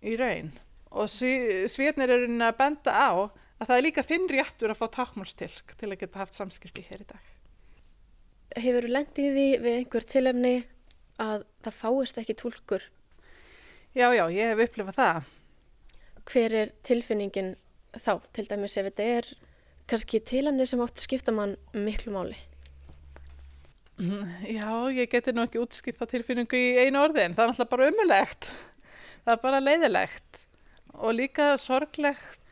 í raun og sviðnir eru að benda á að það er líka þinn réttur að fá tákmálstilk til að geta haft samskipti hér í dag. Hefur þú lendið því við einhver tilefni að það fáist ekki tólkur. Já, já, ég hef upplifað það. Hver er tilfinningin þá, til dæmis ef þetta er kannski tilanir sem oft skipta mann miklu máli? Já, ég geti nú ekki útskýrt það tilfinningu í einu orðin. Það er alltaf bara umulegt. Það er bara leiðilegt og líka sorglegt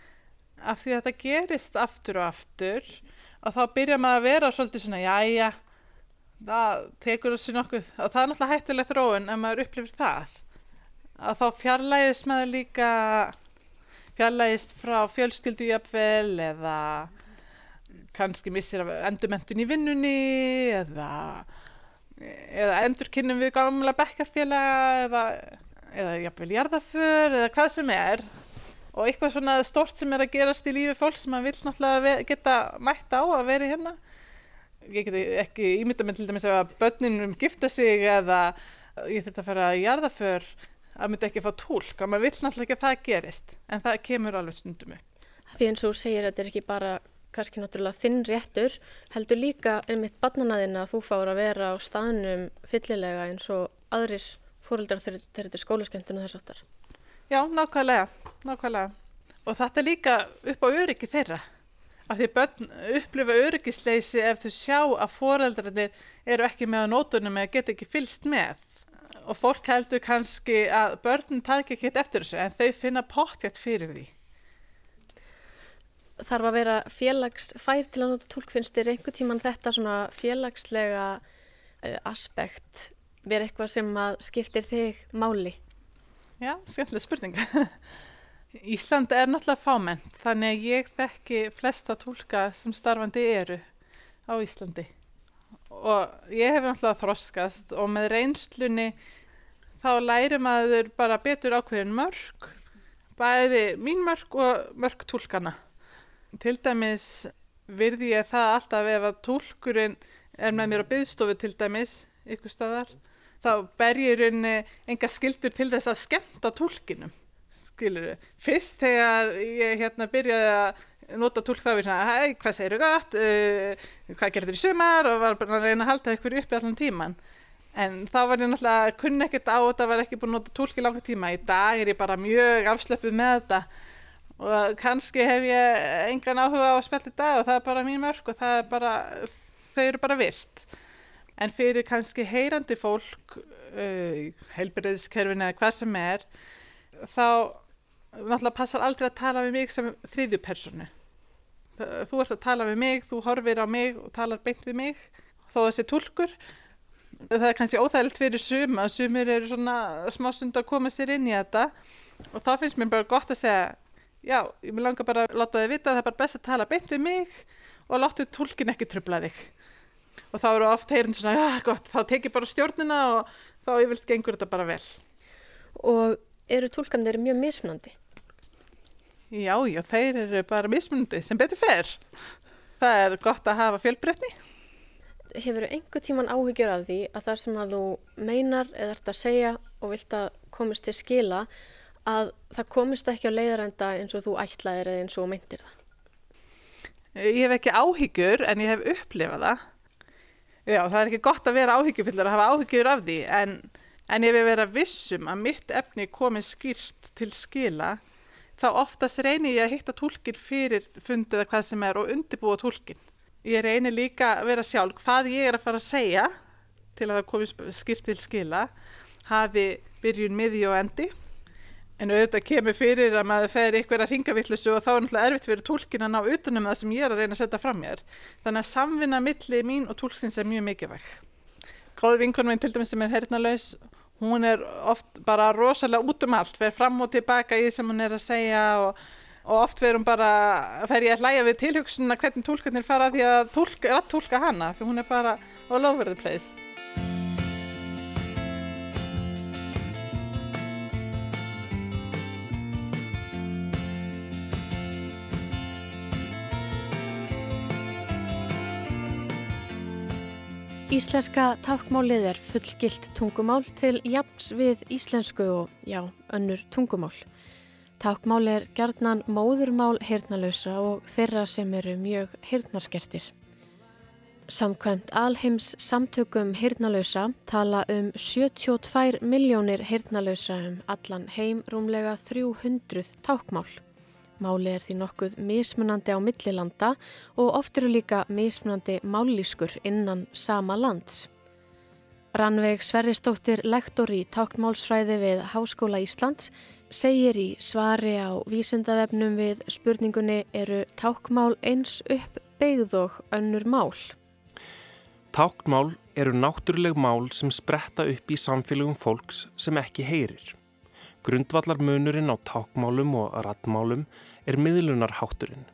af því að þetta gerist aftur og aftur og þá byrja maður að vera svolítið svona, já, já, það tekur þessu nokkuð. Og það er náttúrulega hættulegt róun ef maður upplifir það. Að þá fjarlægist maður líka fjarlægist frá fjölskyldu jafnvel eða kannski missir endurmentun í vinnunni eða eða endurkynnum við gamla bekkarfélaga eða, eða jafnvel jarðaför eða hvað sem er. Og eitthvað svona stort sem er að gerast í lífi fólk sem maður vil náttúrulega geta mætt á að vera hérna. Ég get ekki ímynda með til dæmis að börninum gifta sig eða ég þurft að fara í jarðaför að myndi ekki að fá tólk og maður vill náttúrulega ekki að það gerist. En það kemur alveg stundum. Því eins og segir að þetta er ekki bara kannski náttúrulega þinn réttur heldur líka einmitt barnanaðina að þú fáur að vera á staðnum fyllilega eins og aðrir fóröldar þegar þetta er skólaskemtinu þess aftar. Já, nákvæmlega, nákvæmlega. Og þetta er líka upp á öryggi þeirra. Af því börn upplifa öryggisleysi ef þau sjá að foreldrarnir eru ekki með á nótunum eða geta ekki fylst með. Og fólk heldur kannski að börnum tækja ekki eftir þessu en þau finna pottjætt fyrir því. Þarf að vera félagsfær til að nota tólkfinnstir einhver tíman þetta svona félagslega uh, aspekt verið eitthvað sem að skiptir þig máli? Já, skemmtileg spurning. Ísland er náttúrulega fámenn þannig að ég þekki flesta tólka sem starfandi eru á Íslandi. Og ég hef náttúrulega þroskast og með reynslunni þá læri maður bara betur ákveðin mörg bæði mín mörg og mörg tólkana til dæmis virði ég það alltaf ef að tólkurinn er með mér á byggstofu til dæmis ykkur staðar þá ber ég rauninni enga skildur til þess að skemta tólkinum skilur við, fyrst þegar ég hérna byrjaði að nota tólk þá við svona, hei, hvað segir þú gott? Uh, hvað gerir þér í sumar? Og var bara að reyna að halda ykkur upp í allan tíman en þá var ég náttúrulega kunn ekkert á þetta var ekki búin að nota tólk í langa tíma. Í dag er ég bara mjög afslöpuð með þetta. Og kannski hef ég engan áhuga á að spella í dag og það er bara mín mörg og það er bara þau eru bara virt en fyrir kannski heyrandi fólk uh, heilbyrðiskerfin eða hvað sem er þá náttúrulega passar aldrei að tala við mig sem þriðju personu. Þú ert að tala við mig, þú horfir á mig og talar beint við mig, þó þessi tólkur. Það er kannski óþægilt fyrir suma, sumir eru svona smá stund að koma sér inn í þetta og þá finnst mér bara gott að segja, já, ég vil langa bara að láta þið vita að það er bara best að tala beint við mig og láttu tólkin ekki tröfla þig. Og þá eru oft heyrinn svona, já, gott, þá tekið bara stjórnina og þá vilt gengur þetta bara vel. Og eru tólkanir mjög mismunandi? Já, já, þeir eru bara mismunandi sem betur fer. Það er gott að hafa fjölbreytni. Hefur einhver tíman áhyggjur af því að það sem að þú meinar eða ert að segja og vilt að komist til skila að það komist ekki á leiðarenda eins og þú ætlaðir eða eins og meintir það? Ég hef ekki áhyggjur en ég hef upplifað það. Já, það er ekki gott að vera áhyggjufullar að hafa áhyggjur af því en, en ef ég vera vissum að mitt efni komi skýrt til skila þá oftast reynir ég að hitta tólkin fyrir fundið eða hvað sem er og undirbúa tólkin. Ég reynir líka að vera sjálf hvað ég er að fara að segja til að það komi skýrt til skila hafi byrjun, miði og endi En auðvitað kemur fyrir að maður fer ykkur að ringa vittlusu og þá er náttúrulega erfitt fyrir tólkin að ná utanum það sem ég er að reyna að setja fram mér. Þannig að samvinna milli mín og tólksins er mjög mikilvæg. Góð vinkonum minn til dæmis sem er hernalaus, hún er oft bara rosalega út um allt, fer fram og tilbaka í sem hún er að segja og, og oft fer hún bara, fer ég að hlæja við tilhugsunna hvernig tólkarnir fara því að tólka, að tólka hana, fyrir hún er bara all over the place. Íslenska tákmálið er fullgilt tungumál til jafns við íslensku og, já, önnur tungumál. Tákmál er gerðnan móðurmál heyrnalösa og þeirra sem eru mjög heyrnarskertir. Samkvæmt alheims samtökum heyrnalösa tala um 72 miljónir heyrnalösa um allan heim rúmlega 300 tákmál. Máli er því nokkuð mismunandi á millilanda og oft eru líka mismunandi mállískur innan sama lands. Rannveig Sverristóttir, lektor í táknmálsfræði við Háskóla Íslands, segir í svari á vísindavefnum við spurningunni eru tákmál eins upp beigð og önnur mál. Tákmál eru náttúruleg mál sem spretta upp í samfélagum fólks sem ekki heyrir. Grundvallar munurinn á tákmálum og rattmálum er miðlunarhátturinn.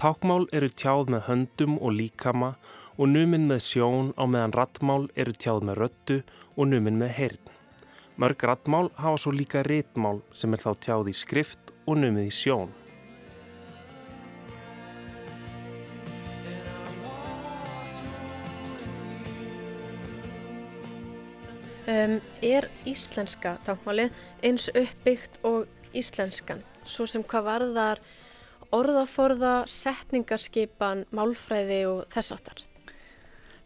Tákmál eru tjáð með höndum og líkama og numinn með sjón á meðan rattmál eru tjáð með röttu og numinn með heyrn. Mörg rattmál hafa svo líka réttmál sem er þá tjáð í skrift og numið í sjón. Um, er íslenska tákmálið eins uppbyggt og íslenskan? Svo sem hvað varðar orðaforða, setningarskipan, málfræði og þess aftar?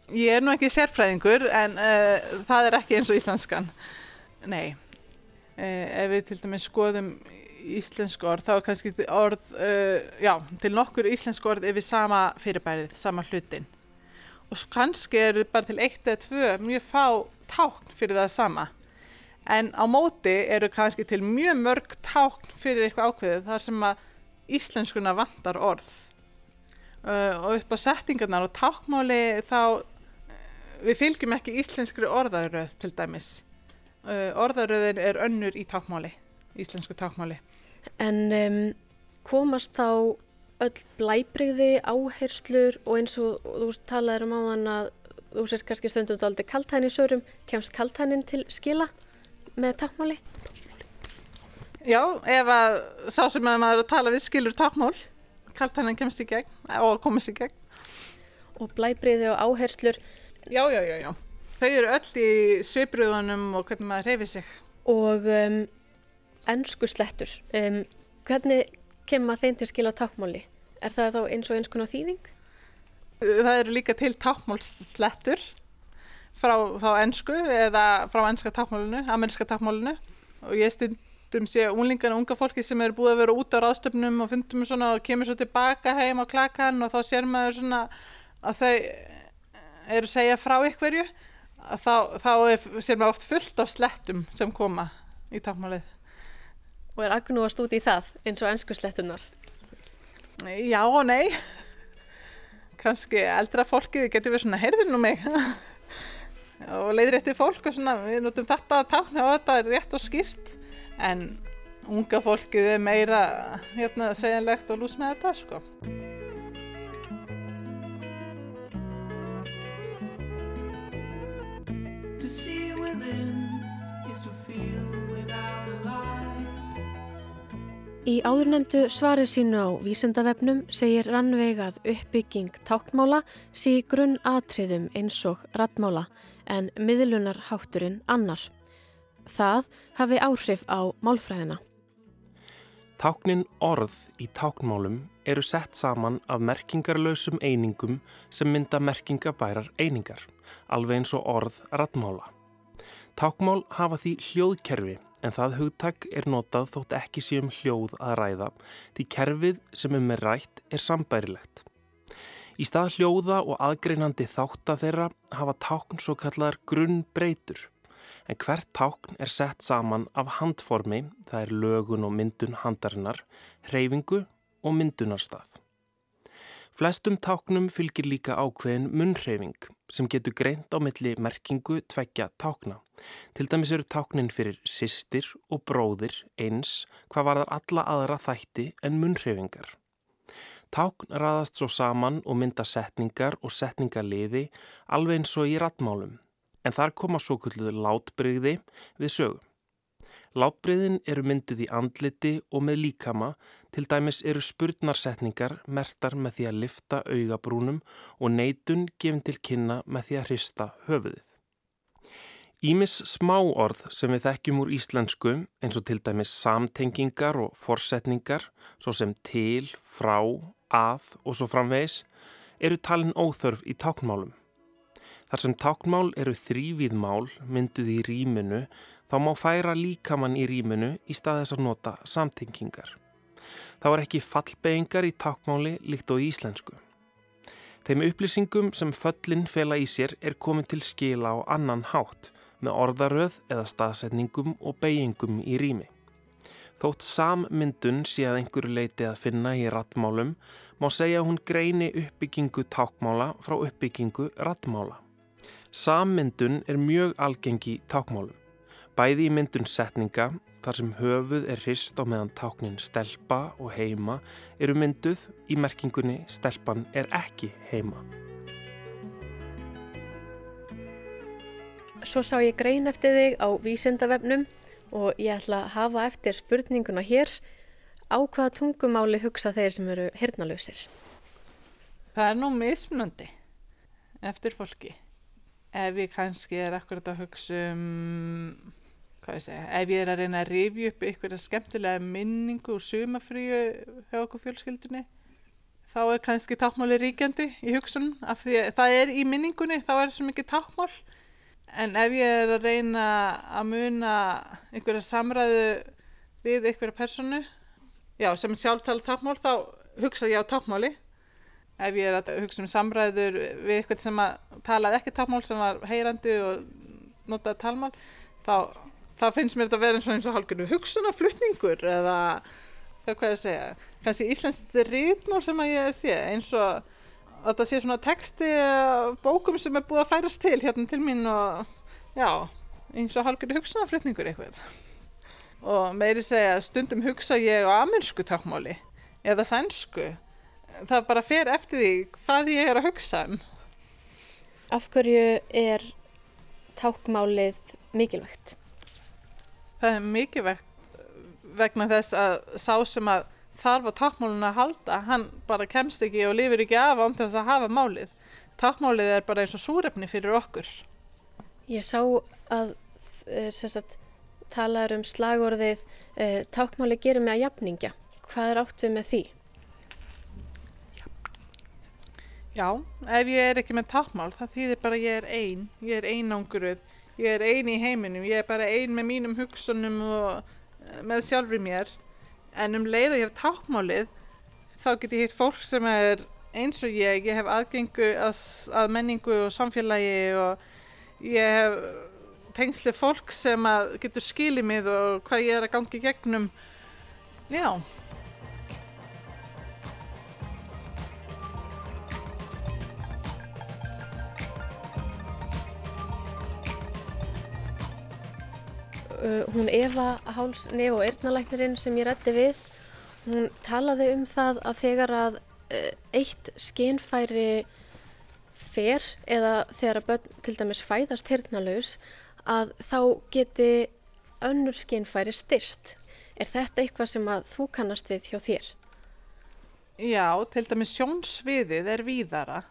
Ég er nú ekki sérfræðingur en uh, það er ekki eins og íslenskan. Nei, uh, ef við til dæmis skoðum íslensk orð þá er kannski orð, uh, já, til nokkur íslensk orð yfir sama fyrirbærið, sama hlutin. Og kannski eru bara til eitt eða tvö mjög fá tákn fyrir það sama. En á móti eru kannski til mjög mörg tákn fyrir eitthvað ákveðið þar sem að íslenskuna vantar orð. Uh, og upp á settingarnar og tákmáli þá við fylgjum ekki íslenskri orðaröð til dæmis. Uh, orðaröðin er önnur í tákmáli, íslensku tákmáli. En um, komast þá öll blæbreyði, áherslur og eins og þú talaður um á þann að þú sér kannski stundum daldi kaltæni sörum, kemst kaltænin til skila með takkmáli? Já, ef að sá sem að maður að tala við skilur takkmál, kaltænin kemst í gegn og komist í gegn. Og blæbriði og áherslur? Já, já, já, já. Þau eru öll í svipriðunum og hvernig maður reyfi sig. Og um, ennsku slettur, um, hvernig kemur þeim til skila takkmáli? Er það þá eins og eins konar þýðing? Það eru líka til tákmálsslettur frá, frá ennsku eða frá ennska tákmálinu, ameríska tákmálinu og ég stundum sé unlingarna, unga fólki sem eru búið að vera út á ráðstöfnum og fundum svona og kemur svo tilbaka heim á klakan og þá sér maður svona að þau eru að segja frá ykkurju þá, þá er, sér maður oft fullt af slettum sem koma í tákmálið Og er agnúast út í það eins og ennsku slettunar? Já og nei kannski eldra fólkið getur við svona heyrðin nú mig. Og leiðir eftir fólk og svona við notum þetta að tákna og þetta er rétt og skýrt. En unga fólkið er meira hérna segjanlegt og lús með þetta sko Í áðurnemdu svari sínu á vísendavefnum segir Rannveig að uppbygging tákmála sé grunn atriðum eins og rattmála en miðlunar hátturinn annar. Það hafi áhrif á málfræðina. Táknin orð í táknmálum eru sett saman af merkingarlausum einingum sem mynda merkingabærar einingar, alveg eins og orð ratmála. Tákmál hafa því hljóðkerfi en það hugtak er notað þótt ekki séum hljóð að ræða því kerfið sem um er rætt er sambærilegt. Í stað hljóða og aðgreinandi þátt að þeirra hafa tákn svo kallar grunnbreytur en hvert tákn er sett saman af handformi, það er lögun og myndun handarinnar, hreyfingu og myndunarstað. Flestum táknum fylgir líka ákveðin munnhreyfing sem getur greint á milli merkingu tveggja tákna. Til dæmis eru táknin fyrir sýstir og bróðir eins hvað varðar alla aðra þætti en munnhreyfingar. Tákn raðast svo saman og mynda setningar og setningarliði alveg eins og í ratmálum en þar koma svo kulluðu látbreyði við sögum. Látbreyðin eru mynduð í andliti og með líkama, til dæmis eru spurnarsetningar mertar með því að lifta augabrúnum og neitun gefin til kynna með því að hrista höfuðið. Ímis smáorð sem við þekkjum úr íslensku eins og til dæmis samtengingar og forsetningar svo sem til, frá, að og svo framvegis eru talin óþörf í táknmálum. Þar sem táknmál eru þrývíð mál mynduð í rýminu þá má færa líkamann í rýminu í stað þess að nota samtengingar. Þá er ekki fallbeigingar í tákmáli líkt á íslensku. Þeim upplýsingum sem föllin fela í sér er komin til skila á annan hátt með orðaröð eða staðsetningum og beigingum í rými. Þótt sammyndun sé að einhverju leiti að finna í rattmálum má segja hún greini uppbyggingu tákmála frá uppbyggingu rattmála. Sammyndun er mjög algengi tákmálum. Bæði í myndun setninga, þar sem höfuð er hrist á meðan táknin stelpa og heima, eru mynduð í merkingunni stelpan er ekki heima. Svo sá ég grein eftir þig á vísendavefnum og ég ætla að hafa eftir spurninguna hér á hvaða tungumáli hugsa þeir sem eru hirnalösir. Það er nú mismunandi eftir fólki ef ég kannski er akkurat að hugsa um hvað ég segja, ef ég er að reyna að rifja upp einhverja skemmtilega minningu og sumafríu hjá okkur fjölskyldunni þá er kannski tákmáli ríkjandi í hugsun. Af því að það er í minningunni þá er svo mikið tákmál en ef ég er að reyna að muna einhverja samræðu við einhverja personu já, sem sjálftala tákmál þá hugsa ég á tákmáli ef ég er að hugsa um samræður við eitthvað sem að talaði ekki tápmál sem var heyrandi og notaði talmál þá, þá finnst mér þetta að vera eins og eins og hálfgerðu hugsunaflutningur eða hvað ég segja kannski íslenskt rítmál sem að ég sé eins og að þetta sé svona texti bókum sem er búið að færast til hérna til mín og já, eins og hálfgerðu hugsunaflutningur eitthvað og meiri segja stundum hugsa ég á amersku tápmáli eða sænsku það bara fer eftir því hvað ég er að hugsa um. Af hverju er tákmálið mikilvægt? Það er mikilvægt vegna þess að sá sem að þarf á tákmálun að halda, hann bara kemst ekki og lifir ekki af án þess að hafa málið. Tákmálið er bara eins og súrefni fyrir okkur. Ég sá að eh, sagt, talaður um slagorðið eh, tákmáli gerir mig að jafningja. Hvað er átt við með því? Já, ef ég er ekki með tákmál það þýðir bara ég er einn, ég er einanguruð, ég er einn í heiminum, ég er bara einn með mínum hugsunum og eh, með sjálfur mér. En um leið og ég hef tákmálið þá get ég hitt fólk sem er eins og ég, ég hef aðgengu að, að menningu og samfélagi og ég hef tengsli fólk sem getur skilið mig og hvað ég er að gangi gegnum. Já. Uh, hún Eva Háls nef og erðnalæknirinn sem ég rætti við hún talaði um það að þegar að uh, eitt skinfæri fer eða þegar að börn til dæmis fæðast hirtnalaus að þá geti önnur skinfæri styrst. Er þetta eitthvað sem að þú kannast við hjá þér? Já, til dæmis sjónsviðið er víðara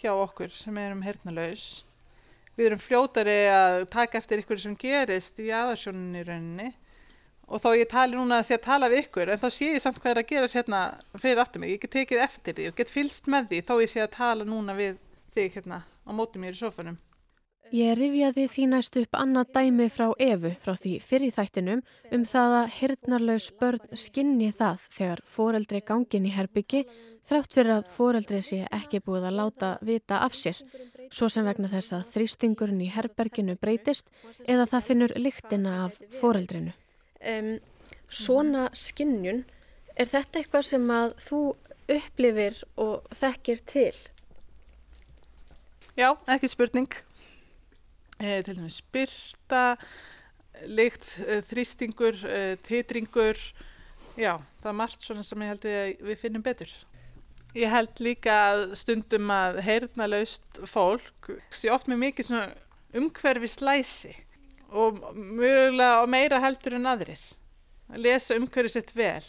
hjá okkur sem erum hirtnalaus við erum fljótari að taka eftir ykkur sem gerist í aðarsjóninni rauninni. Og þó ég tali núna að sé að tala við ykkur en þá sé ég samt hvað er að gera hérna fyrir aftur mig, ég get tekið eftir því og get fylst með því þó ég sé að tala núna við þig hérna á móti mér í sofunum Ég rifjaði því næst upp annað dæmi frá Evu frá því fyrir þættinum um það að hirnarlaus börn skinni það þegar foreldri gangin í herbyggi þrátt fyrir að foreldri sé ekki búið að láta vita af sér, svo sem vegna þess að þrýstingurinn í herberginu breytist eða það finnur lyktina af foreldrinu. Um, svona skinnjun, er þetta eitthvað sem að þú upplifir og þekkir til? Já, ekki spurning eh, til dæmis spyrta, lykt, eh, þrýstingur, eh, titringur, já, það er margt svona sem ég held að við finnum betur. Ég held líka að stundum að heyrnalaust fólk sé oft með mikið svona umhverfi slæsi og mjögulega og meira heldur en aðrir. Að lesa umhverfi sitt vel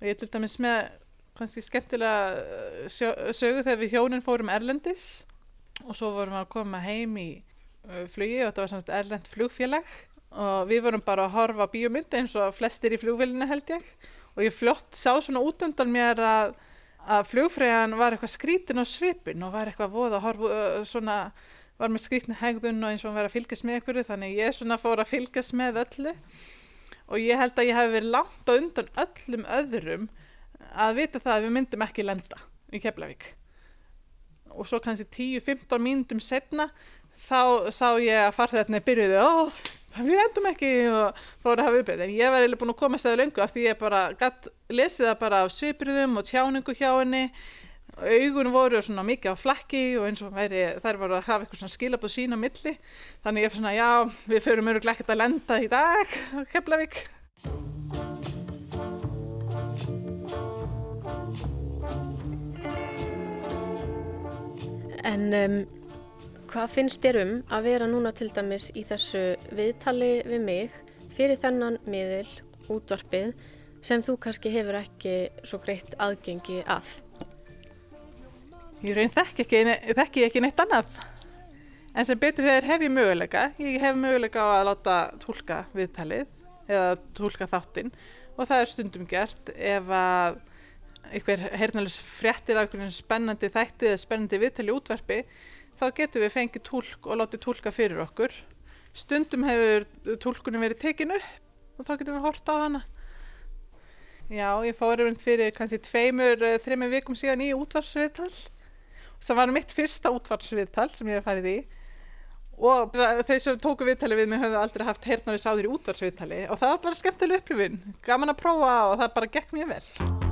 og ég til dæmis með kannski skemmtilega sögu þegar við hjónin fórum Erlendis og svo vorum við að koma heim í flugi og þetta var svona erlend flugfélag og við vorum bara að horfa á bíómynd eins og flestir í flugvelina held ég. Og ég flott sá svona út undan mér að, að flugfræðan var eitthvað skrítin á svipin og var eitthvað voða að horfa uh, svona var með skrítni hegðun og eins og var að fylgjast með ykkur þannig ég svona fór að fylgjast með öllu. Og ég held að ég hef verið langt og undan öllum öðrum að vita það að við myndum ekki lenda í Keflavík. Og svo kannski 10-15 mínutum setna þá sá ég að farþegarnir byrjuði og við endum ekki og fóru að hafa uppið en ég var eiginlega búin að koma stæðu lengu af því ég bara gætt lesið það bara á svipriðum og tjáningu hjá henni. Augun voru svona mikið á flakki og eins og væri, þær voru að hafa eitthvað svona skilabóð sín á milli. Þannig ég fyrir svona já, við förum öruglega ekkert að lenda í dag á Keflavík. En um, Hvað finnst þér um að vera núna til dæmis í þessu viðtali við mig fyrir þennan miðil, útvarpið, sem þú kannski hefur ekki svo greitt aðgengi að? Ég raun þekki ekki, þekki ekki neitt annað. En sem betur þegar hef ég möguleika. Ég hef möguleika á að láta tólka viðtalið eða tólka þáttinn og það er stundum gert ef að einhver hernalis fréttir af einhvern spennandi þætti eða spennandi viðtali útvarpi þá getum við fengið tólk og látið tólka fyrir okkur. Stundum hefur tólkunum verið tekinu og þá getum við hort á hana. Já, ég fór um fyrir kannski tveimur, eh, þreimur vikum síðan í útvarsviðtal sem var mitt fyrsta útvarsviðtal sem ég hef farið í og þau sem tóku viðtali við mig höfðu aldrei haft heyrnari sáður í útvarsviðtali og það var bara skemmtileg upplifin, gaman að prófa og það bara gekk mjög vel.